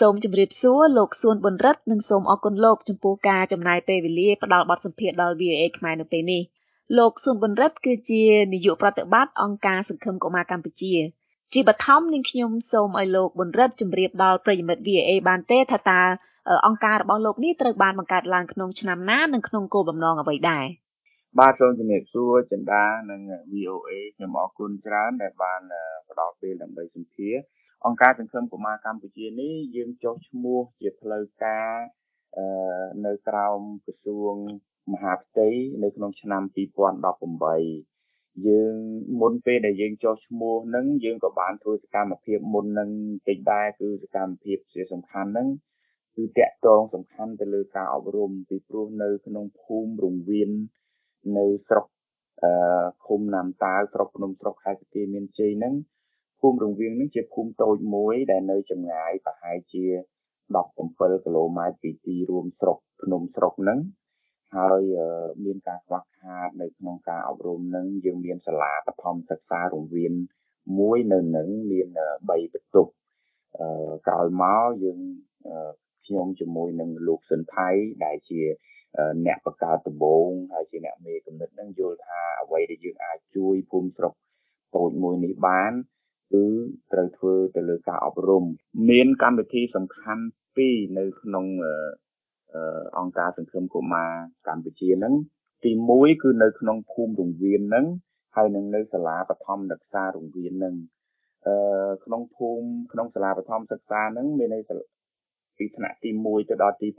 សូមជម្រាបសួរលោកសួនប៊ុនរិទ្ធនិងសូមអរគុណលោកចំពោះការចំណាយពេលវេលាផ្ដល់បទសម្ភាសន៍ដល់ VOA ខ្មែរនៅពេលនេះលោកសួនប៊ុនរិទ្ធគឺជានាយកប្រតិបត្តិអង្គការសង្ឃឹមកុមារកម្ពុជា ជាបឋមនាងខ្ញុំសូមឲ្យលោកប៊ុនរិទ្ធជម្រាបដល់ប្រិយមិត្ត VOA បានទេថាតើអង្គការរបស់លោកនេះត្រូវបានបង្កើតឡើងក្នុងឆ្នាំណានិងក្នុងគោលបំណងអ្វីដែរបាទសូមជំរាបសួរចិន្តានិង VOA ខ្ញុំអរគុណច្រើនដែលបានផ្ដល់ពេលដើម្បីសម្ភាសន៍ អង្គការសង្ឃឹមកុមារកម្ពុជានេះយើងចុះឈ្មោះជាផ្លូវការនៅក្រោមក្រសួងមហាផ្ទៃនៅក្នុងឆ្នាំ2018យើងមុនពេលដែលយើងចុះឈ្មោះហ្នឹងយើងក៏បានធ្វើសកម្មភាពមុននឹងតិចដែរគឺសកម្មភាពជាសំខាន់ហ្នឹងគឺតកតងសំខាន់ទៅលើការអប់រំពីព្រោះនៅក្នុងភូមិរង្វៀននៅស្រុកអឺឃុំណាំតាវស្រុកភ្នំស្រុកខេត្តទាមានជ័យហ្នឹង ភូមិរង្វៀងនេះជាភូមិតូចមួយដែលនៅចម្ងាយប្រហែលជា17គីឡូម៉ែត្រពីទីរួមស្រុកភ្នំស្រុកហ្នឹងហើយមានការខ្វះខាតនៅក្នុងការអប់រំនឹងយើងមានសាលាបឋមសិក្សារង្វៀនមួយនៅនឹងមាន3បន្ទប់ក្រោយមកយើងខ្ញុំជាមួយនឹងលោកសិនថៃដែលជាអ្នកបង្កើតដំបូងហើយជាអ្នកមេកំណត់នឹងយល់ថាអ្វីដែលយើងអាចជួយភូមិស្រុកតូចមួយនេះបាន គឺត្រូវធ្វើទៅលើការអប់រំ មានកម្មវិធីសំខាន់ពីរនៅក្នុងអង្គការសង្ឃឹមកុមារកម្ពុជាហ្នឹងទី1គឺនៅក្នុងភូមិរង្វៀនហ្នឹងហើយនឹងនៅសាលាបឋមសិក្សារង្វៀនហ្នឹងអឺក្នុងភូមិក្នុងសាលាបឋមសិក្សាហ្នឹងមានន័យពីថ្នាក់ទី1ទៅដល់ទី6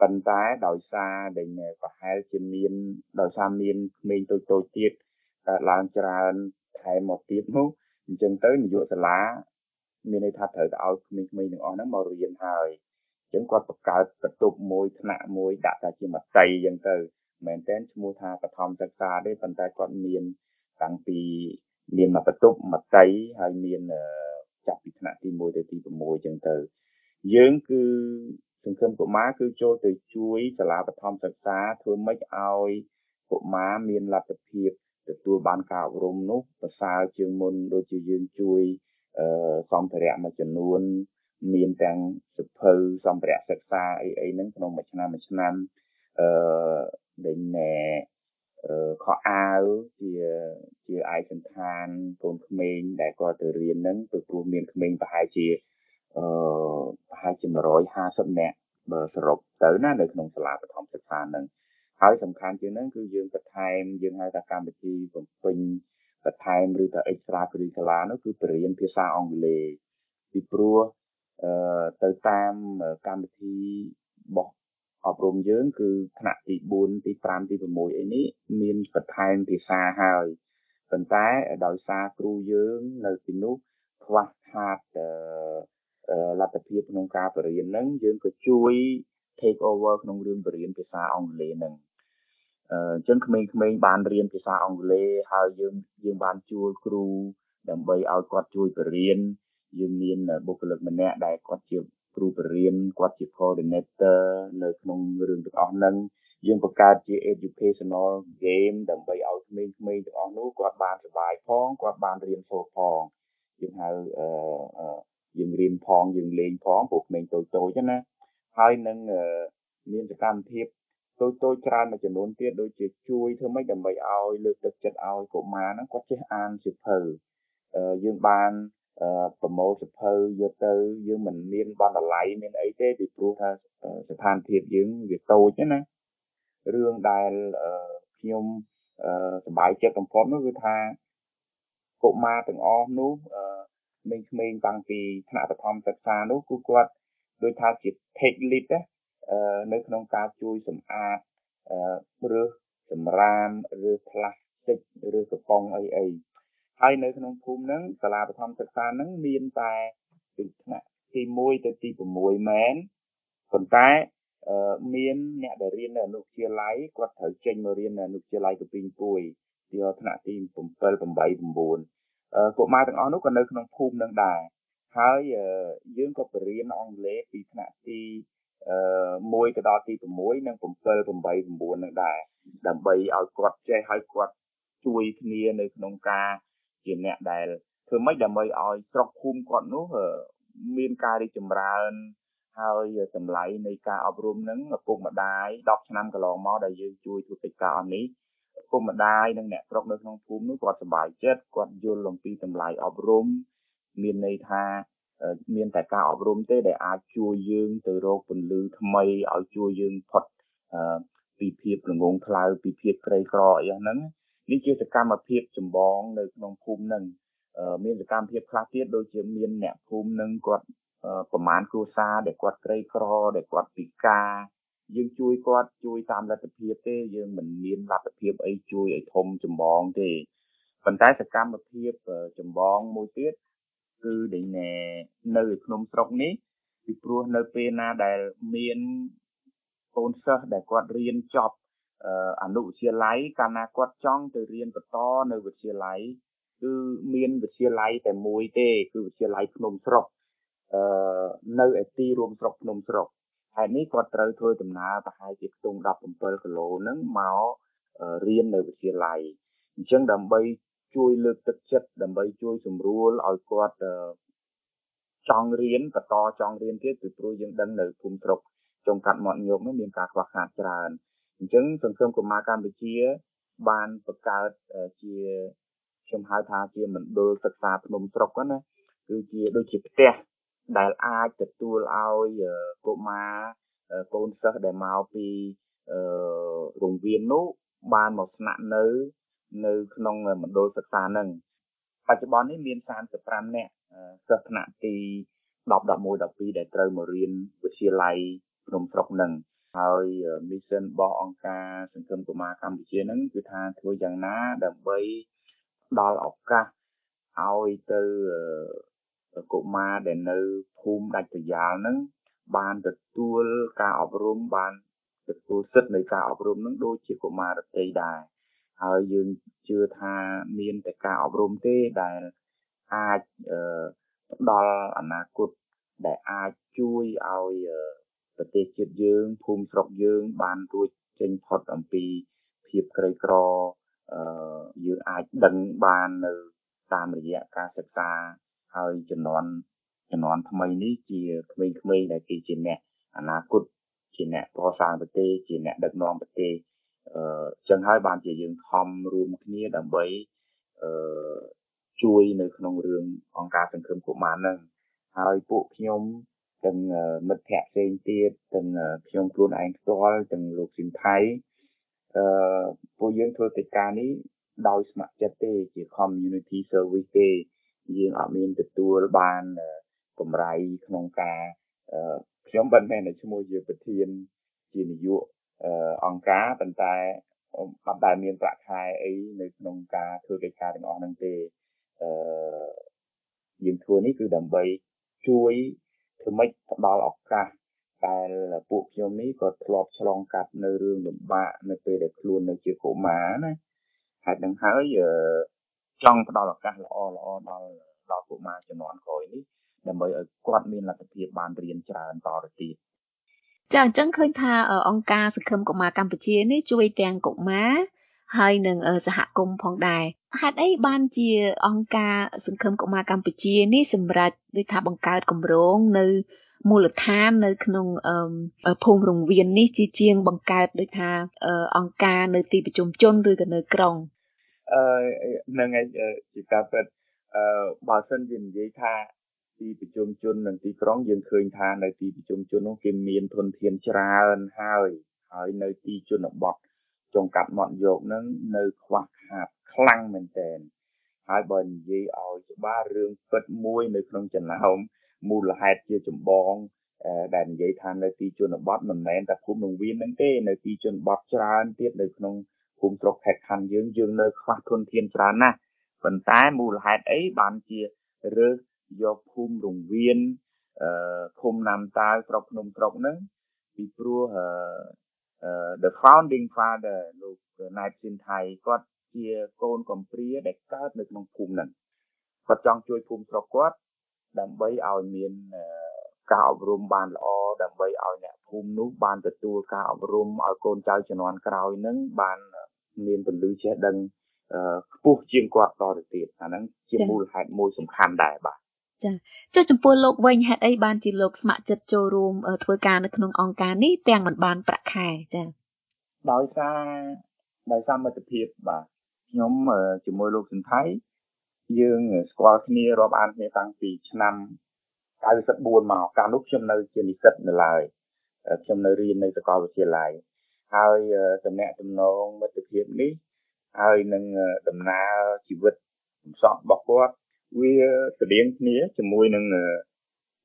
ប៉ុន្តែដោយសារដែលប្រហែលជាមានដោយសារមានក្មេងតូចតូចទៀតឡើងច្រើនថែមមកទៀតនោះ អញ្ចឹងទៅនាយកសាលាមានន័យថាត្រូវទៅឲ្យក្មេងៗទាំងអស់ហ្នឹងមករៀនហើយអញ្ចឹងគាត់បង្កើតបន្ទប់មួយថ្នាក់មួយដាក់តែជាមតីអញ្ចឹងទៅមែនតើឈ្មោះថាបឋមសិក្សាទេប៉ុន្តែគាត់មានតាំងពីមានមកបន្ទប់មតីហើយមានចាប់ពីថ្នាក់ទី1ទៅទី6អញ្ចឹងទៅយើងគឺសង្គមកុមារគឺចូលទៅជួយសាលាបឋមសិក្សាធ្វើម៉េចឲ្យកុមារមានលទ្ធភាព ទទួលបានការអប់រំនោះប្រសើរជាងមុនដូចជាយើងជួយសម្ភារៈមួយចំនួន មានទាំងសភៅសម្ភារៈសិក្សាអីអីហ្នឹងក្នុងមួយឆ្នាំមួយឆ្នាំអឺដេញណែអឺខោអាវជាជាឯកសន្តានកូនក្មេងដែលគាត់ទៅរៀនហ្នឹងព្រោះមានក្មេងប្រហែលជាអឺប្រហែលជា150នាក់បើសរុបទៅណានៅក្នុងសាលាបឋមសិក្សាហ្នឹង ហើយសំខាន់ជាងហ្នឹងគឺយើងបន្ថែមយើងហៅថាកម្មវិធីបំពេញបន្ថែមឬក៏ extra curricular នោះគឺបរិញ្ញាភាសាអង់គ្លេសពីព្រោះអឺទៅតាមកម្មវិធីរបស់អប់រំយើងគឺថ្នាក់ទី4ទី5ទី6អីនេះមានបន្ថែមភាសាហើយប៉ុន្តែដោយសារគ្រូយើងនៅទីនោះខ្វះខាតលទ្ធភាពក្នុងការបរៀនហ្នឹងយើងក៏ជួយ take over ក្នុងរឿងបរៀនភាសាអង់គ្លេសហ្នឹង អញ្ចឹងក្មេងៗបានរៀនភាសាអង់គ្លេសហើយយើងយើងបានជួលគ្រូដើម្បីឲ្យគាត់ជួយបរៀនយើងមានបុគ្គលិកម្នាក់ដែលគាត់ជាគ្រូបរៀនគាត់ជា coordinator នៅក្នុងរឿងទាំងអស់ហ្នឹងយើងបង្កើតជា educational game ដើម្បីឲ្យក្មេងៗទាំងអស់នោះគាត់បានសប្បាយផងគាត់បានរៀនសូត្រផងយើងហៅអឺយើងរៀនផងយើងលេងផងពួកក្មេងតូចតូចណាហើយនឹងមានសកម្មភាព តូចតូចច្រើនមួយចំនួនទៀតដូចជាជួយធ្វើម៉េចដើម្បីឲ្យលើកទឹកចិត្តឲ្យកុមារហ្នឹងគាត់ចេះអានសៀវភៅយើងបានប្រមូលសភៅយកទៅយើងមិនមានបណ្ណាល័យមានអីទេពីព្រោះថាស្ថានភាពយើងវាតូចណារឿងដែលខ្ញុំសប្បាយចិត្តបំផុតនោះគឺថាកុមារទាំងអស់នោះក្មេងៗតាំងពីថ្នាក់បឋមសិក្សានោះគឺគាត់ដូចថាជា take lead ណា នៅក្នុងការជួយសម្អាតឬសម្រាមឬផ្លាស្ទិកឬកំប៉ុងអីអីហើយនៅក្នុងភូមិហ្នឹងសាលាបឋមសិក្សាហ្នឹងមានតែពីថ្នាក់ទី1ទៅទី6មែនប៉ុន្តែមានអ្នកដែលរៀននៅអនុវិទ្យាល័យគាត់ត្រូវចេញមករៀននៅអនុវិទ្យាល័យកពីងពួយទីថ្នាក់ទី7 8 9កុមារទាំងអស់នោះក៏នៅក្នុងភូមិនឹងដែរហើយយើងក៏បរៀនអង់គ្លេសពីថ្នាក់ទី 1ទៅដល់ទី6និង7 8 9នឹងដែរដើម្បីឲ្យគាត់ចេះឲ្យគាត់ជួយគ្នានៅក្នុងការជាអ្នកដែលធ្វើម៉េចដើម្បីឲ្យស្រុកភូមិគាត់នោះមានការរីកចម្រើនហើយតម្លៃនៃការអប់រំហ្នឹងឪពុកម្ដាយ10ឆ្នាំកន្លងមកដែលយើងជួយធ្វើកិច្ចការអស់នេះឪពុកម្ដាយនិងអ្នកស្រុកនៅក្នុងភូមិនោះគាត់សប្បាយចិត្តគាត់យល់អំពីតម្លៃអប់រំមានន័យថា មានតែការអប់រំទេដែលអាចជួយយើងទៅរកពន្លឺថ្មីឲ្យជួយយើងផុតពីភាពល្ងងខ្លៅពីភាពក្រីក្រអីហ្នឹងនេះជាសកម្មភាពចម្បងនៅក្នុងភូមិហ្នឹងមានសកម្មភាពខ្លះទៀតដូចជាមានអ្នកភូមិនឹងគាត់ប្រមាណគ្រួសារដែលគាត់ក្រីក្រដែលគាត់ពិការយើងជួយគាត់ជួយតាមលទ្ធភាពទេយើងមិនមានលទ្ធភាពអីជួយឲ្យធំចម្បងទេប៉ុន្តែសកម្មភាពចម្បងមួយទៀត គឺដែលនៅក្នុងស្រុកនេះពីព្រោះនៅពេលណាដែលមានកូនសិស្សដែលគាត់រៀនចប់អនុវិទ្យាល័យកាលណាគាត់ចង់ទៅរៀនបន្តនៅវិទ្យាល័យគឺមានវិទ្យាល័យតែមួយទេគឺវិទ្យាល័យភ្នំស្រុកអឺនៅឯទីរួមស្រុកភ្នំស្រុកហេតុនេះគាត់ត្រូវធ្វើដំណើរប្រហែលជាខ្ទង់17គីឡូហ្នឹងមករៀននៅវិទ្យាល័យអញ្ចឹងដើម្បី ជួយលើកទឹកចិត្តដើម្បីជួយសម្រួលឲ្យគាត់ចង់រៀនបន្តចង់រៀនទៀតពីព្រោះយើងដឹងនៅភូមិស្រុកចុងកាត់មាត់ញោកនោះមានការខ្វះខាតច្រើនអញ្ចឹងសង្គមកុមារកម្ពុជា បានបង្កើតជាខ្ញុំហៅថាជាមណ្ឌលសិក្សាភ្នំស្រុកណាគឺជាដូចជាផ្ទះដែលអាចទទួលឲ្យកុមារកូនសិស្សដែលមកពីរង្វៀននោះបានមកស្នាក់នៅ នៅក្នុងមណ្ឌលសិក្សាហ្នឹងបច្ចុប្បន្ននេះមាន35នាក់សិស្សថ្នាក់ទី10 11 12ដែលត្រូវមករៀនវិទ្យាល័យភ្នំស្រុកហ្នឹងហើយ mission របស់អង្គការសង្គមកុមារកម្ពុជាហ្នឹងគឺថាធ្វើយ៉ាងណាដើម្បីផ្ដល់ឱកាសឲ្យទៅកុមារដែលនៅភូមិដាច់ស្រយាលហ្នឹងបានទទួលការអប់រំបានទទួលសិទ្ធិនៃការអប់រំនឹងដូចជាកុមារដទៃដែរ ហើយយើងជឿថាមានតែការអប់រំទេដែលអាចផ្ដល់អនាគតដែលអាចជួយឲ្យប្រទេសជាតិយើងភូមិស្រុកយើងបានរួចចេញផុតអំពីភាពក្រីក្រអឺយើងអាចដឹងបាននៅតាមរយៈការសិក្សាហើយចំនួនចំនួនថ្មីនេះជាក្មេងៗដែលគេជាអ្នកអនាគតជាអ្នកកសាងប្រទេសជាអ្នកដឹកនាំប្រទេស អឺចឹងហើយបានជាយើងខំរួមគ្នាដើម្បីអឺជួយនៅក្នុងរឿងអង្គការសង្គ្រោះកុមារហ្នឹងហើយពួកខ្ញុំទាំងមិត្តភ័ក្តិផ្សេងទៀតទាំងខ្ញុំខ្លួនឯងផ្ទាល់ទាំងលោកស៊ីនថៃអឺពួកយើងធ្វើកិច្ចការនេះដោយស្ម័គ្រចិត្តទេជា community service ទេយើងអត់មានទទួលបានកម្រៃក្នុងការខ្ញុំមិនមែនឈ្មោះជាប្រធានជានាយក អង្គការប៉ុន្តែអត់ដែលមានប្រាក់ខែអីនៅក្នុងការធ្វើកិច្ចការទាំងអស់ហ្នឹងទេអឺយើងធ្វើនេះគឺដើម្បីជួយធ្វើម៉េចផ្ដល់ឱកាសដែលពួកខ្ញុំនេះក៏ធ្លាប់ឆ្លងកាត់នៅរឿងលំបាកនៅពេលដែលខ្លួននៅជាកុមារណាហេតុនឹងហើយចង់ផ្ដល់ឱកាសល្អល្អដល់ដល់កុមារជំនាន់ក្រោយនេះដើម្បីឲ្យគាត់មានលទ្ធភាពបានរៀនច្រើនតទៅទៀត ចាអញ្ចឹងឃើញថាអង្គការសង្ឃឹមកុមារកម្ពុជានេះជួយទាំងកុមារហើយនឹងសហគមន៍ផងដែរហេតុអីបានជាអង្គការសង្ឃឹមកុមារកម្ពុជានេះសម្រាប់ដូចថាបង្កើតគម្រោងនៅមូលដ្ឋាននៅក្នុងភូមិរង្វៀននេះជាជាងបង្កើតដូចថាអង្គការនៅទីប្រជុំជនឬក៏នៅក្រុងអឺនឹងឯងជាការពិតអឺបើសិនជានិយាយថា ទីប្រជុំជននិងទីក្រុងយើងឃើញថានៅទីប្រជុំជននោះគេមានធនធានច្រើនហើយហើយនៅទីជនបទចុងកាត់មាត់យកនឹងនៅខ្វះខាតខ្លាំងមែនទែនហើយបើនិយាយឲ្យច្បាស់រឿងពិតមួយនៅក្នុងចំណោមមូលហេតុជាចម្បងដែលនិយាយថានៅទីជនបទមិនមែនតែភូមិនងវៀនហ្នឹងទេនៅទីជនបទច្រើនទៀតនៅក្នុងភូមិស្រុកខេត្តខណ្ឌយើងយើងនៅខ្វះធនធានច្រើនណាស់ប៉ុន្តែមូលហេតុអីបានជារើស យកភូមិរង្វៀនអឺឃុំណាំតាវស្រុកភ្នំស្រុកហ្នឹងពីព្រោះអឺ the founding father លោកណែតស៊ីនថៃគាត់ជាកូនកំព្រាដែលកើតនៅក្នុងភូមិហ្នឹងគាត់ចង់ជួយភូមិស្រុកគាត់ដើម្បីឲ្យមានការអប់រំបានល្អដើម្បីឲ្យអ្នកភូមិនោះបានទទួលការអប់រំឲ្យកូនចៅជំនាន់ក្រោយនឹងបានមានពលឺចេះដឹងខ្ពស់ជាងគាត់តទៅទៀតអាហ្នឹងជាមូលហេតុមួយសំខាន់ដែរបាទ ចាចុះចំពោះលោកវិញហេតុអីបានជាលោកស្ម័គ្រចិត្តចូលរួមធ្វើការនៅក្នុងអង្គការនេះទាំងមិនបានប្រាក់ខែចាដោយសារដោយសារមិត្តភាពបាទខ្ញុំជាមួយលោកសិនថៃយើងស្គាល់គ្នារាប់អានគ្នាតាំងពីឆ្នាំ94មកកាលនោះខ្ញុំនៅជានិស្សិតនៅឡើយខ្ញុំនៅរៀននៅសាកលវិទ្យាល័យហើយតំណែងតំណងមិត្តភាពនេះហើយនឹងដំណើរជីវិតកំសត់របស់គាត់ វាស្តៀងគ្នាជាមួយនឹង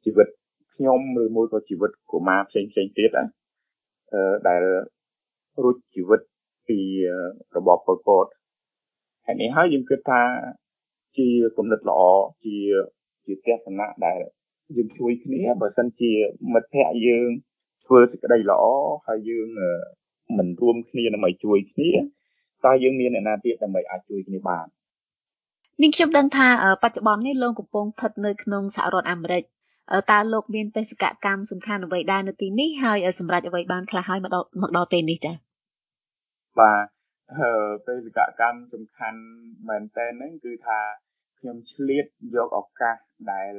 ជីវិតខ្ញុំឬមួយក៏ជីវិតកុមារផ្សេងផ្សេងទៀតណាអឺដែលរួចជីវិតពីរបបប៉ុលពតហើយនេះហើយយើងគិតថាជាគំនិតល្អជាជាទស្សនៈដែលយើងជួយគ្នាបើសិនជាមិត្តភ័ក្តិយើងធ្វើសេចក្តីល្អហើយយើងមិនរួមគ្នាដើម្បីជួយគ្នាតើយើងមានអ្នកណាទៀតដើម្បីអាចជួយគ្នាបាន នាងខ្ញុំដឹងថាបច្ចុប្បន្ននេះលោកកំពុងស្ថិតនៅក្នុងសហរដ្ឋអាមេរិកតើលោកមានបេសកកម្មសំខាន់អ្វីដែរនៅទីនេះហើយសម្រាប់អ្វីបានខ្លះហើយមកដល់មកដល់ពេលនេះចា៎បាទបេសកកម្មសំខាន់មែនតើហ្នឹងគឺថាខ្ញុំឆ្លៀតយកឱកាសដែល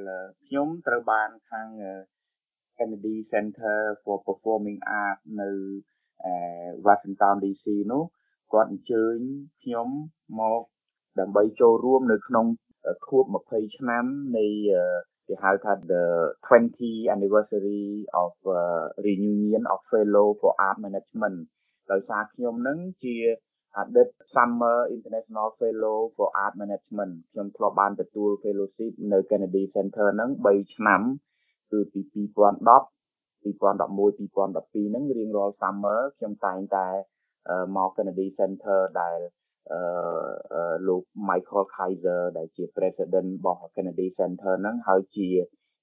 ខ្ញុំត្រូវបានខាង Kennedy Center for Performing Arts នៅ Washington DC នោះគាត់អញ្ជើញខ្ញុំមក ដើម្បីចូលរួមនៅក្នុងខួប20ឆ្នាំនៃគេហៅថា the 20 anniversary of uh, reunion of fellow for art management ដោយសារខ្ញុំនឹងជាអតីត Summer International Fellow for Art Management ខ្ញុំធ្លាប់បានទទួល fellowship នៅ Kennedy Center ហ្នឹង3ឆ្នាំគឺពី2010 2011 2012ហ្នឹងរៀងរាល់ summer ខ្ញុំតែងតែមក Kennedy Center ដែល អឺលោក Michael Kaiser ដែលជា president របស់ Kennedy Center ហ្នឹងហើយជា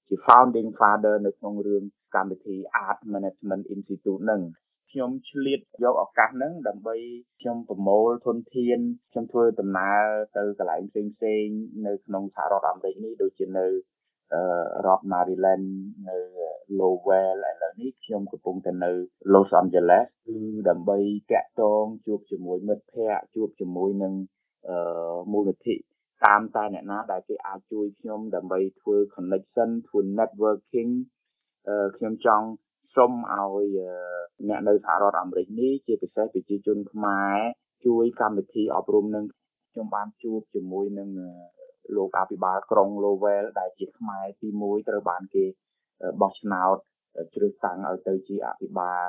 ជា founding father នៅក្នុងរឿងកម្មវិធី Art Management Institute ហ្នឹងខ្ញុំឆ្លៀតយកឱកាសហ្នឹងដើម្បីខ្ញុំប្រមូលធនធានខ្ញុំធ្វើដំណើរទៅកន្លែងផ្សេងផ្សេងនៅក្នុងសហរដ្ឋអាមេរិកនេះដូចជានៅ រដ្ឋ Maryland នៅ Lowell ឥឡូវនេះខ្ញុំកំពុងតែនៅ Los Angeles គឺដើម្បីតាក់ទងជួបជាមួយមិត្តភ័ក្តិជួបជាមួយនឹងមូលនិធិតាមតែអ្នកណាដែលគេអាចជួយខ្ញុំដើម្បីធ្វើ connection ធ្វើ networking ខ្ញុំចង់សុំឲ្យអ្នកនៅសហរដ្ឋអាមេរិកនេះជាពិសេសប្រជាជនខ្មែរជួយកម្មវិធីអប់រំនឹងខ្ញុំបានជួបជាមួយនឹង លោកអភិបាលក្រុង Lowell ដែលជាខ្មែរទី1ត្រូវបានគេបោះឆ្នោតជ្រើសតាំងឲ្យទៅជាអភិបាល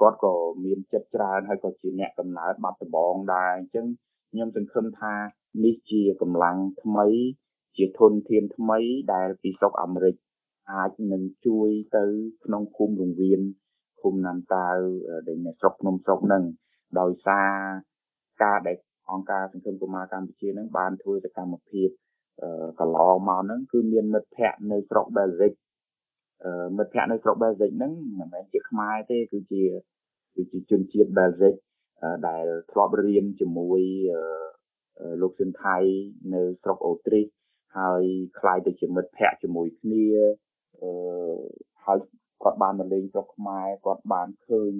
គាត់ក៏មានចិត្តច្រើនហើយក៏ជាអ្នកកំណើតបាត់ដំបងដែរអញ្ចឹងខ្ញុំសង្ឃឹមថានេះជាកម្លាំងថ្មី ជាធនធានថ្មីដែលពីស្រុកអាមេរិកអាចនឹងជួយទៅក្នុងភូមិរង្វៀនភូមិណាំតាវដែលនៅស្រុកភ្នំស្រុកហ្នឹងដោយសារការដែល អង្គការសង្គមកុមារកម្ពុជានឹងបានធ្វើសកម្មភាពកន្លងមកហ្នឹងគឺមានមិត្តភ័ក្តិនៅស្រុកបែលហ្សិកមិត្តភ័ក្តិនៅស្រុកបែលហ្សិកហ្នឹងមិនមែនជាខ្មែរទេគឺជាគឺជាជនជាតិបែលហ្សិកដែលធ្លាប់រៀនជាមួយលោកស៊ិនថៃនៅស្រុកអូទ្រីសហើយខ្លាយទៅជាមិត្តភ័ក្តិជាមួយគ្នាអឺហើយគាត់បានមកលេងស្រុកខ្មែរគាត់បានឃើញ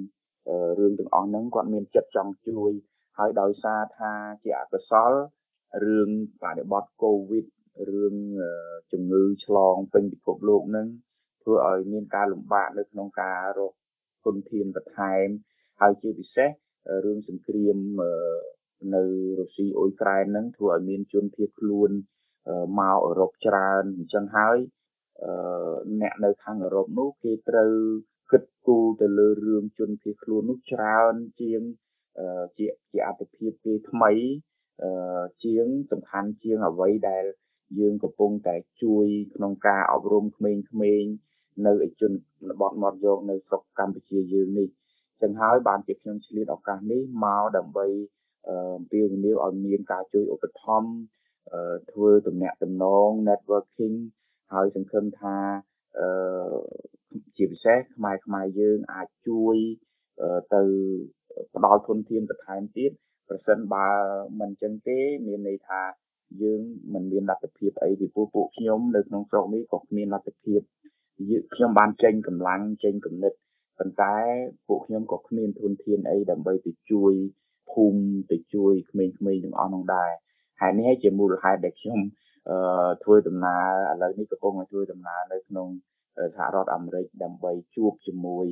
រឿងទាំងអស់ហ្នឹងគាត់មានចិត្តចង់ជួយ ហើយដោយសារថាជាអកុសលរឿងបរិបត្តិកូវីដរឿងជំងឺឆ្លងពេញពិភពលោកនឹងធ្វើឲ្យមានការលំបាកនៅក្នុងការរកទុនធានបន្ថែមហើយជាពិសេសរឿងសង្គ្រាមនៅរុស្ស៊ីអ៊ុយក្រែនហ្នឹងធ្វើឲ្យមានជនភៀសខ្លួនមកអឺរ៉ុបច្រើនអញ្ចឹងហើយអ្នកនៅខាងអឺរ៉ុបនោះគេត្រូវគិតគូរទៅលើរឿងជនភៀសខ្លួននោះច្រើនជាង ជាជាអត្ថភាពគេថ្មីជាងសំខាន់ជាងអ្វីដែលយើងកំពុងតែជួយក្នុងការអប់រំក្មេងៗនៅឯជនបទមកយកនៅស្រុកកម្ពុជាយើងនេះចឹងហើយបានជាខ្ញុំឆ្លៀតឱកាសនេះមកដើម្បីអំពាវនាវឲ្យមានការជួយឧបត្ថម្ភធ្វើទំនាក់ទំនង networking ហើយសង្ឃឹមថាជាពិសេសខ្មែរខ្មែរយើងអាចជួយទៅ ផ្ដល់ធនធានបន្ថែមទៀតប្រសិនបើមិនចឹងទេមានន័យថាយើងមិនមានលទ្ធភាពអីពីពួកពួកខ្ញុំនៅក្នុងស្រុកនេះក៏គ្មានលទ្ធភាពខ្ញុំបានចេញកម្លាំងចេញគំនិតប៉ុន្តែពួកខ្ញុំក៏គ្មានធនធានអីដើម្បីទៅជួយភូមិទៅជួយក្មេងៗទាំងអស់នោះដែរហើយនេះជាមូលហេតុដែលខ្ញុំអឺធ្វើដំណើរឥឡូវនេះកំពុងតែធ្វើដំណើរនៅក្នុងសហរដ្ឋអាមេរិកដើម្បីជួបជាមួយ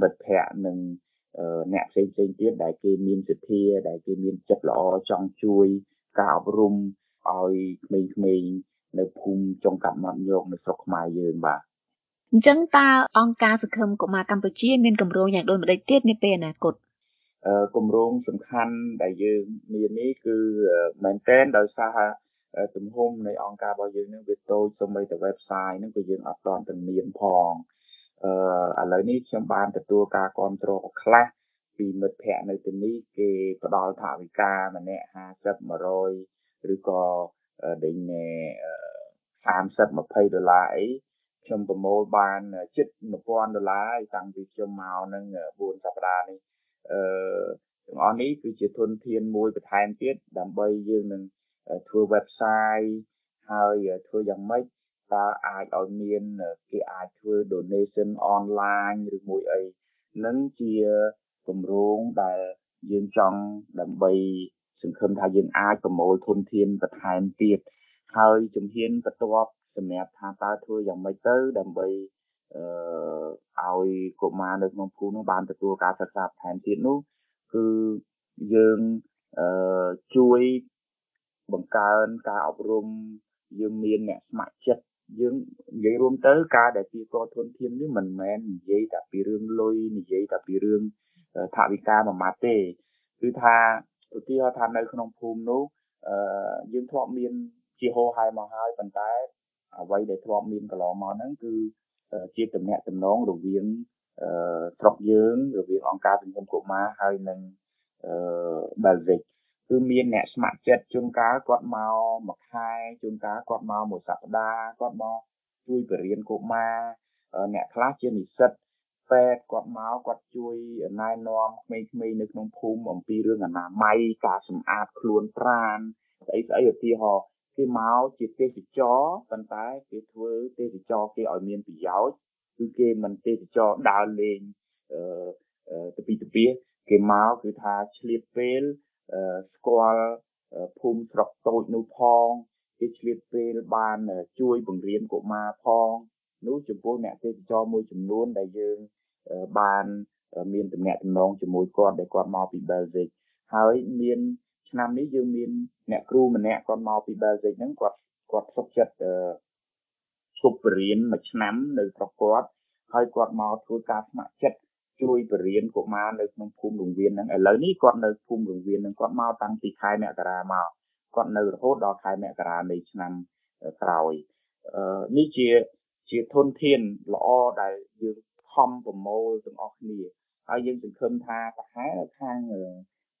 មិត្តភ័ក្តិនិង អ្នកផ្សេងផ្សេងទៀតដែលគេមានសទ្ធាដែលគេមានចិត្តល្អចង់ជួយការអប់រំឲ្យក្មេងៗនៅភូមិចុងកាត់មាត់ញោកនៅស្រុកខ្មែរយើងបាទអញ្ចឹងតើអង្គការសង្ឃឹមកុមារកម្ពុជាមានគម្រោងយ៉ាងដូចម្តេចទៀតនាពេលអនាគតគម្រោងសំខាន់ដែលយើងមាននេះគឺមែនតែនដោយសារទំហំនៃអង្គការរបស់យើងនឹងវាតូចសូម្បីតែ website ហ្នឹងក៏យើងអត់ទាន់ទាំងមានផង អឺឥឡូវនេះខ្ញុំបានទទួលការគ្រប់គ្រងខ្លះពីមិត្តភ័ក្តិនៅទីនេះគេផ្ដល់ថវិកាម្នាក់50 100ឬក៏ដេញ30 20ដុល្លារអីខ្ញុំប្រមូលបានជិត1000ដុល្លារតាំងពីខ្ញុំមកនឹង4សប្តាហ៍នេះអឺទាំងអស់នេះគឺជាធនធានមួយបន្ថែមទៀតដើម្បីយើងនឹងធ្វើ website ហើយធ្វើយ៉ាងម៉េច តើអាចឲ្យមានគេអាចធ្វើ donation online ឬមួយអីនឹងជាគម្រោងដែលយើងចង់ដើម្បីសង្ឃឹមថាយើងអាចប្រមូលធនធានបន្ថែមទៀតហើយជំហានបន្ទាប់សម្រាប់ថាតើធ្វើយ៉ាងម៉េចទៅដើម្បីអឺឲ្យកុមារនៅក្នុងភូមិនោះបានទទួលការសិក្សាបន្ថែមទៀតនោះគឺយើងអឺជួយបង្កើនការអប់រំយើងមានអ្នកស្ម័គ្រចិត្ត យើងនិយាយរួមទៅការដែលជាកធនធាននេះមិនមែននិយាយតែពីរឿងលុយនិយាយតែពីរឿងថវិកាមួយម៉ាត់ទេគឺថាឧទាហរណ៍ថានៅក្នុងភូមិនោះអឺយើងធ្លាប់មានជាហោហែមកហើយប៉ុន្តែអ្វីដែលធ្លាប់មានកន្លងមកហ្នឹងគឺជាតំណែងតំណងរវាងអឺស្រុកយើងរវាងអង្គការសង្គមកុមារហើយនិងអឺ Belgic គឺមានអ្នកស្ម័គ្រចិត្តជួនកាលគាត់មកមួយខែជួនកាលគាត់មកមួយសប្តាហ៍គាត់មកជួយបរៀនកុមារអ្នកខ្លះជានិស្សិតពេទ្យគាត់មកគាត់ជួយណែនាំក្មេងៗនៅក្នុងភូមិអំពីរឿងអនាម័យការសម្អាតខ្លួនប្រាណស្អីស្អីឧទាហរណ៍គេមកជាទេសចរប៉ុន្តែគេធ្វើទេសចរគេឲ្យមានប្រយោជន៍គឺគេមិនទេសចរដើរលេងអឺទៅពីទៅពីគេមកគឺថាឆ្លៀតពេល ស្គាល់ភូមិស្រុកតូចនោះផងគេឆ្លៀតពេលបានជួយបង្រៀនកុមារផងនោះចំពោះអ្នកទេសចរមួយចំនួនដែលយើងបានមានតំណែងតំណងជាមួយគាត់ដែលគាត់មកពី Belgium ហើយមានឆ្នាំនេះយើងមានអ្នកគ្រូម្នាក់គាត់មកពី Belgium ហ្នឹងគាត់គាត់សុខចិត្តឈប់បរៀនមួយឆ្នាំនៅស្រុកគាត់ហើយគាត់មកធ្វើការស្ម័គ្រចិត្ត ជួយបរៀនកុមារនៅក្នុងភូមិរង្វៀនហ្នឹងឥឡូវនេះគាត់នៅភូមិរង្វៀនហ្នឹងគាត់មកតាំងពីខែមករាមកគាត់នៅរហូតដល់ខែមករានៃឆ្នាំក្រោយអឺនេះជាជាធនធានល្អដែលយើងខំប្រមូលទាំងអស់គ្នាហើយយើងសង្ឃឹមថាប្រហែលខាង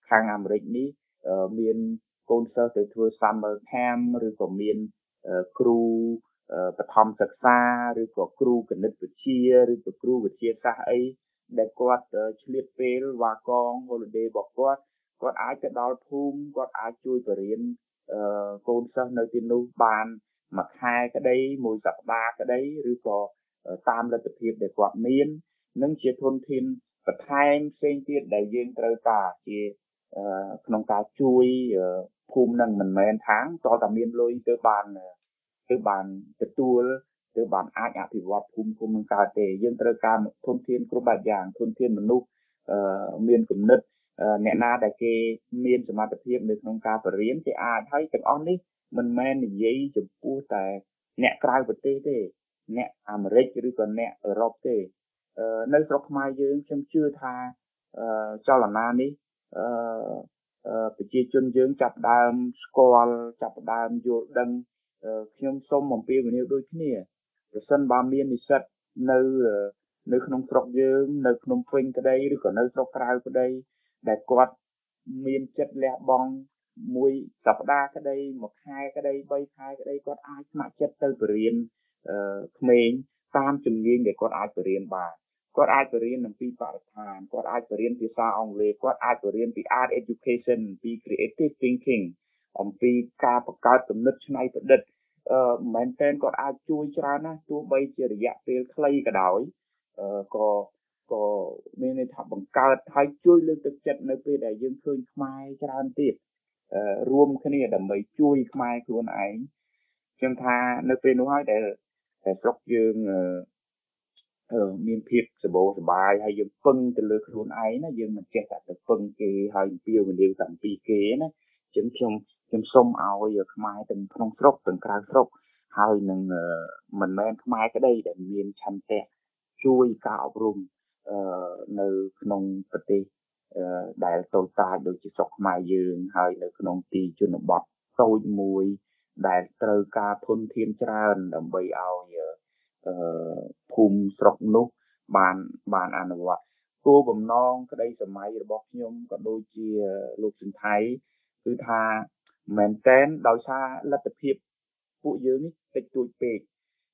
ខាងអាមេរិកនេះមានកូនសិស្សទៅធ្វើ summer camp ឬក៏មានគ្រូបឋមសិក្សាឬក៏គ្រូគណិតវិទ្យាឬក៏គ្រូវិទ្យាសាស្ត្រអី ដែលគាត់ឆ្លៀតពេលវ៉ាកង holiday របស់គាត់គាត់អាចទៅដល់ភូមិគាត់អាចជួយបរៀនកូនសិស្សនៅទីនោះបានមួយខែក្តីមួយសប្តាហ៍ក្តីឬក៏តាមលទ្ធភាពដែលគាត់មាននឹងជាធនធានបន្ថែមផ្សេងទៀតដែលយើងត្រូវការជាក្នុងការជួយភូមិនឹងមិនមែនថាតើតែមានលុយទៅបានទៅបានទទួល ទើបបានអាចអភិវឌ្ឍភូមិគុំនឹងកើតទេយើងត្រូវការធនធានគ្រប់បែបយ៉ាងធនធានមនុស្សមានគំនិតអ្នកណាដែលគេមានសមត្ថភាពនៅក្នុងការបរៀនគេអាចហើយទាំងអស់នេះមិនមែននិយាយចំពោះតែអ្នកក្រៅប្រទេសទេ អ្នកអាមេរិកឬក៏អ្នកអឺរ៉ុបទេនៅស្រុកខ្មែរយើងខ្ញុំជឿថាចលនានេះអឺប្រជាជនយើងចាប់ដើមស្គាល់ចាប់ដើមយល់ដឹងខ្ញុំសូមអំពាវនាវដូចគ្នា ប្រសិនបើមាននិស្សិតនៅនៅក្នុងស្រុកយើងនៅក្នុងពេញក្តីឬក៏នៅស្រុកក្រៅក្តីដែលគាត់មានចិត្តលះបង់មួយសប្តាហ៍ក្តីមួយខែក្តី3ខែក្តីគាត់អាចស្ម័គ្រចិត្តទៅបរៀនក្មេងតាមជំនាញដែលគាត់អាចបរៀនបានគាត់អាចបរៀនអំពីបរិស្ថានគាត់អាចបរៀនភាសាអង់គ្លេសគាត់អាចបរៀនពី art education ពី creative thinking អំពីការបង្កើតគំនិតច្នៃប្រឌិតអឺ មែនតើគាត់អាចជួយច្រើនណាស់ទោះបីជារយៈពេលខ្លីក៏ដោយអឺក៏ក៏មានន័យថាបង្កើតហើយជួយលើកទឹកចិត្តនៅពេលដែលយើងឃើញខ្មែរច្រើនទៀតរួមគ្នាដើម្បីជួយខ្មែរខ្លួនឯងខ្ញុំថានៅពេលនោះហើយដែលតែស្រុកយើងអឺមានភាពសបោសបាយហើយយើងពឹងទៅលើខ្លួនឯងណាយើងមិនចេះតែទៅពឹងគេហើយពៀវនាវតាំងពីគេណាចឹងខ្ញុំ ខ្ញុំសូមឲ្យខ្មែរទាំងក្នុងស្រុកទាំងក្រៅស្រុកហើយនឹងមិនមែនខ្មែរក្តីដែលមានឆន្ទៈជួយការអប់រំអឺនៅក្នុងប្រទេសដែលតូចតាចដូចជាស្រុកខ្មែរយើងហើយនៅក្នុងទីជនបទតូចមួយដែលត្រូវការធនធានច្រើនដើម្បីឲ្យអឺភូមិស្រុកនោះបានបានអនុវត្តគោលបំណងក្តីសម័យរបស់ខ្ញុំក៏ដូចជាលោកសិនថៃគឺថា មែនតែនដោយសារលទ្ធភាពពួកយើងនេះតិចតួចពេក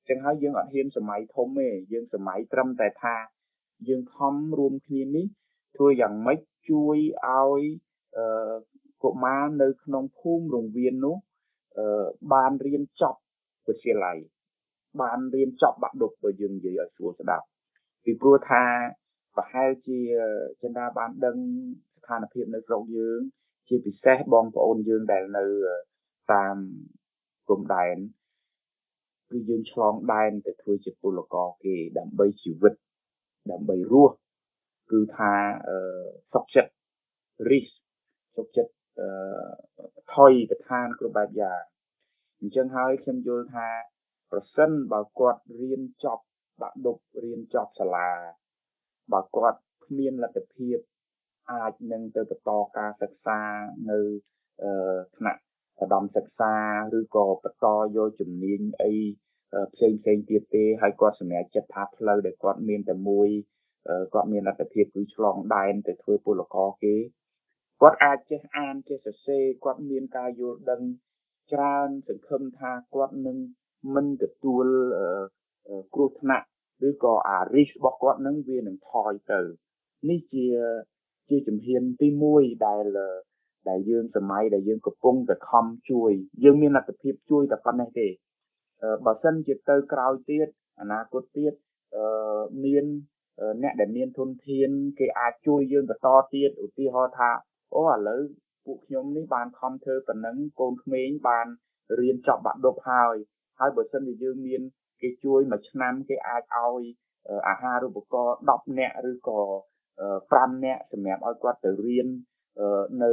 ចឹងហើយយើងអត់ហ៊ានសម័យធំទេយើងសម័យត្រឹមតែថាយើងខំរួមគ្នានេះធ្វើយ៉ាងម៉េចជួយឲ្យកុមារនៅក្នុងភូមិរង្វៀននោះបានរៀនចប់វិទ្យាល័យបានរៀនចប់បាក់ឌុបបើយើងនិយាយឲ្យស្រួលស្ដាប់ពីព្រោះថាប្រហែលជាចិន្តាបានដឹងស្ថានភាពនៅស្រុកយើង ជាពិសេសបងប្អូនយើងដែលនៅតាមព្រំដែនគឺយើងឆ្លងដែនទៅធ្វើជាពលករគេដើម្បីជីវិតដើម្បីរស់គឺថាសុខចិត្តរិះសុខចិត្តថយទៅឋានគ្រប់បែបយ៉ាងអញ្ចឹងហើយខ្ញុំយល់ថាប្រសិនបើគាត់រៀនចប់បាក់ឌុបរៀនចប់សាលាបើគាត់គ្មានលទ្ធភាព អាចនឹងទៅបន្តការសិក្សានៅថ្នាក់ឧត្តមសិក្សាឬក៏បន្តយកជំនាញអីផ្សេងផ្សេងទៀតទេហើយគាត់សម្រេចចិត្តថាផ្លូវដែលគាត់មានតែមួយគាត់មានលទ្ធភាពគឺឆ្លងដែនទៅធ្វើពលករគេគាត់អាចចេះអានចេះសរសេរគាត់មានការយល់ដឹងច្រើនសង្ឃឹមថាគាត់នឹងមិនទទួលគ្រោះថ្នាក់ឬក៏អារិសរបស់គាត់នឹងវានឹងថយទៅនេះជា ជាជំហានទី1ដែលដែលយើងសម័យដែលយើងកំពុងតែខំជួយយើងមានលទ្ធភាពជួយតែប៉ុណ្ណេះទេបើសិនជាទៅក្រោយទៀតអនាគតទៀតមានអ្នកដែលមានធនធាន គេអាចជួយយើងបន្តទៀតឧទាហរណ៍ថាអូឥឡូវពួកខ្ញុំនេះបានខំធ្វើប៉ុណ្ណឹងកូនក្មេងបានរៀនចប់បាក់ឌុបហើយហើយបើសិនជាយើងមាន គេជួយមួយឆ្នាំគេអាចឲ្យអាហារូបករណ៍10នាក់ឬក៏ 5នាក់សម្រាប់ឲ្យគាត់ទៅរៀននៅ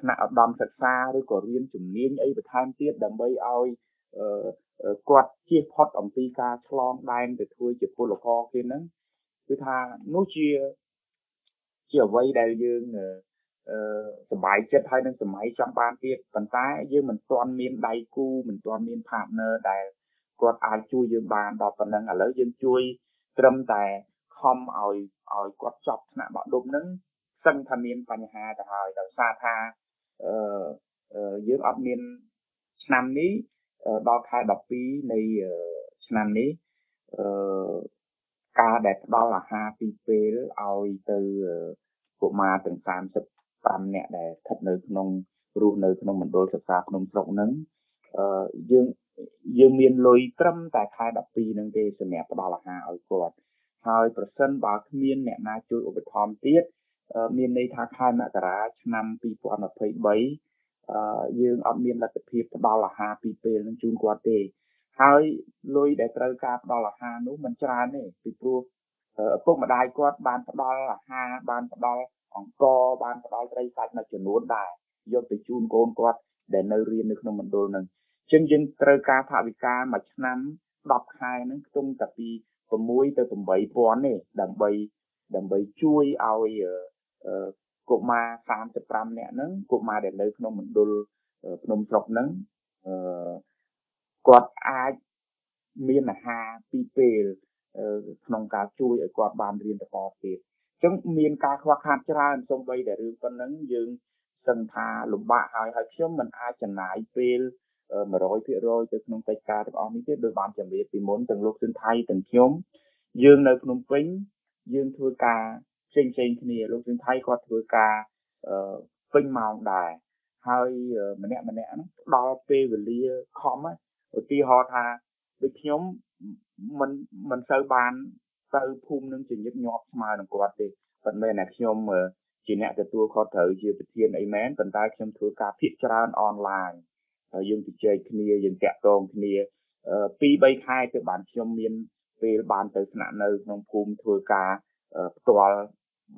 ថ្នាក់ឧត្តមសិក្សាឬក៏រៀនជំនាញអីបន្ថែមទៀតដើម្បីឲ្យគាត់ជៀសផុតអំពីការឆ្លងដែនទៅធ្វើជាពលករគេហ្នឹងគឺថានោះជាជាអ្វីដែលយើងអឺសบายចិត្តហើយនឹងសម័យចង់បានទៀតប៉ុន្តែយើងមិនទាន់មានដៃគូមិនទាន់មាន partner ដែលគាត់អាចជួយយើងបានដល់ប៉ុណ្ណឹងឥឡូវយើងជួយត្រឹមតែ ខំឲ្យឲ្យគាត់ចប់ថ្នាក់បាក់ឌុបហ្នឹងសឹងថាមានបញ្ហាទៅហើយដោយសារថាអឺយើងអត់មានឆ្នាំនេះដល់ខែ12នៃឆ្នាំនេះអឺការដែលផ្ដល់អាហារពីរពេលឲ្យទៅកុមារទាំង35នាក់ដែលស្ថិតនៅក្នុងរស់នៅក្នុងមណ្ឌលសិក្សាក្នុងស្រុកហ្នឹងអឺយើងយើងមានលុយត្រឹមតែខែ12ហ្នឹងទេសម្រាប់ផ្ដល់អាហារឲ្យគាត់ ហើយប្រសិនបើគ្មានអ្នកណាជួយឧបត្ថម្ភទៀតមានន័យថាខែមករាឆ្នាំ2023យើងអត់មានលទ្ធភាពផ្ដល់អាហារពីរពេលនឹងជូនគាត់ទេហើយលុយដែលត្រូវការផ្ដល់អាហារនោះមិនច្រើនទេពីព្រោះឪពុកម្ដាយគាត់បានផ្ដល់អាហារបានផ្ដល់អង្គបានផ្ដល់ត្រីសាច់មួយចំនួនដែរយកទៅជូនកូនគាត់ដែលនៅរៀននៅក្នុងមណ្ឌលនឹងអញ្ចឹងយើងត្រូវការថវិកាមួយឆ្នាំ10ខែហ្នឹងខ្ទង់តែពី 6ទៅ8000ទេដើម្បីដើម្បីជួយឲ្យកុមារ35នាក់ហ្នឹងកុមារដែលនៅក្នុងមណ្ឌលភ្នំស្រុកហ្នឹងអឺគាត់អាចមានអាហារពីរពេលក្នុងការជួយឲ្យគាត់បានរៀនបន្តទៀតអញ្ចឹងមានការខ្វះខាតច្រើនសូម្បីតែរឿងប៉ុណ្ណឹងយើងសឹងថាលំបាកហើយហើយខ្ញុំមិនអាចចំណាយពេល 100%ទៅក្នុងកិច្ចការទាំងអស់នេះទេដោយបានជម្រាបពីមុនទាំងលោកស៊ិនថៃទាំងខ្ញុំយើងនៅភ្នំពេញយើងធ្វើការផ្សេងផ្សេងគ្នាលោកស៊ិនថៃគាត់ធ្វើការពេញម៉ោងដែរហើយម្នាក់ម្នាក់ហ្នឹងផ្ដល់ពេលវេលាខំឧទាហរណ៍ថាដូចខ្ញុំមិនមិនសូវបានទៅភូមិនឹងជាញឹកញាប់ស្មើនឹងគាត់ទេប៉ុន្តែណាខ្ញុំជាអ្នកទទួលខុសត្រូវជាប្រធានអីមែនប៉ុន្តែខ្ញុំធ្វើការភាកច្រើនអនឡាញ យើងជជែកគ្នាយើងតាក់ទងគ្នា2 3ខែទៅបានខ្ញុំមានពេលបានទៅស្នាក់នៅក្នុងភូមិធ្វើការផ្ទាល់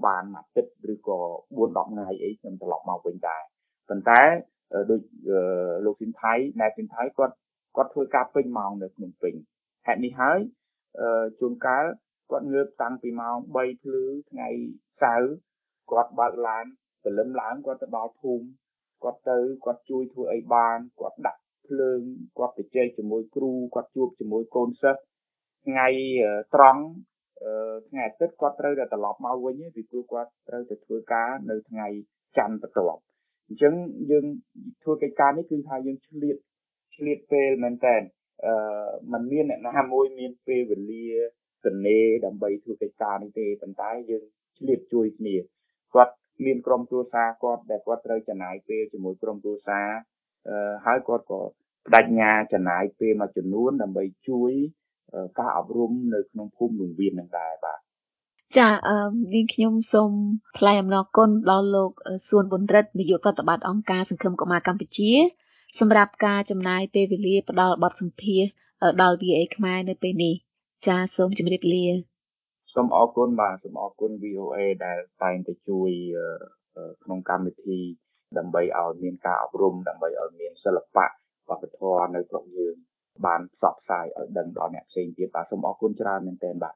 បានមួយអាទិត្យឬក៏4 10ថ្ងៃអីខ្ញុំត្រឡប់មកវិញដែរប៉ុន្តែដូចលោកស៊ីនថៃណែស៊ីនថៃគាត់គាត់ធ្វើការពេញម៉ោងនៅភ្នំពេញហេតុនេះហើយជួនកាលគាត់ងើបតាំងពីម៉ោង3ភ្លឺថ្ងៃសៅរ៍គាត់បើកឡានព្រលឹមឡើងគាត់ទៅដល់ភូមិ គាត់ទៅគាត់ជួយធ្វើអីបានគាត់ដាក់ភ្លើងគាត់ទៅជែកជាមួយគ្រូគាត់ជួបជាមួយកូនសិស្សថ្ងៃត្រង់ថ្ងៃអាទិត្យគាត់ត្រូវតែត្រឡប់មកវិញពីព្រោះគាត់ត្រូវទៅធ្វើការនៅថ្ងៃច័ន្ទបន្ទាប់អញ្ចឹងយើងធ្វើកិច្ចការនេះគឺថាយើងឆ្លៀតឆ្លៀតពេលមែនតើអឺมันមានអ្នកណាមួយមានពេលវេលាសនេដើម្បីធ្វើកិច្ចការនេះទេប៉ុន្តែយើងឆ្លៀតជួយគ្នាគាត់ មានក្រុមគ្រួសារគាត់ដែលគាត់ត្រូវចំណាយពេលជាមួយក្រុមគ្រួសារអឺហើយគាត់ក៏បដិញ្ញាចំណាយពេលមួយចំនួនដើម្បីជួយការអប់រំនៅក្នុងភូមិលំវៀននឹងដែរបាទចាអឺនាងខ្ញុំសូមថ្លែងអំណរគុណដល់លោកសួនប៊ុនរិទ្ធនាយកប្រតិបត្តិអង្គការសង្ឃឹមកុមារកម្ពុជា សម្រាប់ការចំណាយពេលវេលាផ្ដល់បទសម្ភាសដល់ VA ខ្មែរនៅពេលនេះចាសូមជម្រាបលា សូមអរគុណបាទសូមអរគុណ VOA ដែលតែងតែជួយក្នុងកម្មវិធី ដើម្បីឲ្យមានការអប់រំដើម្បីឲ្យមានសិល្បៈវប្បធម៌នៅក្នុងយើងបានផ្សព្វផ្សាយឲ្យដឹងដល់អ្នកផ្សេងទៀតបាទសូមអរគុណច្រើនមែនទែនបាទ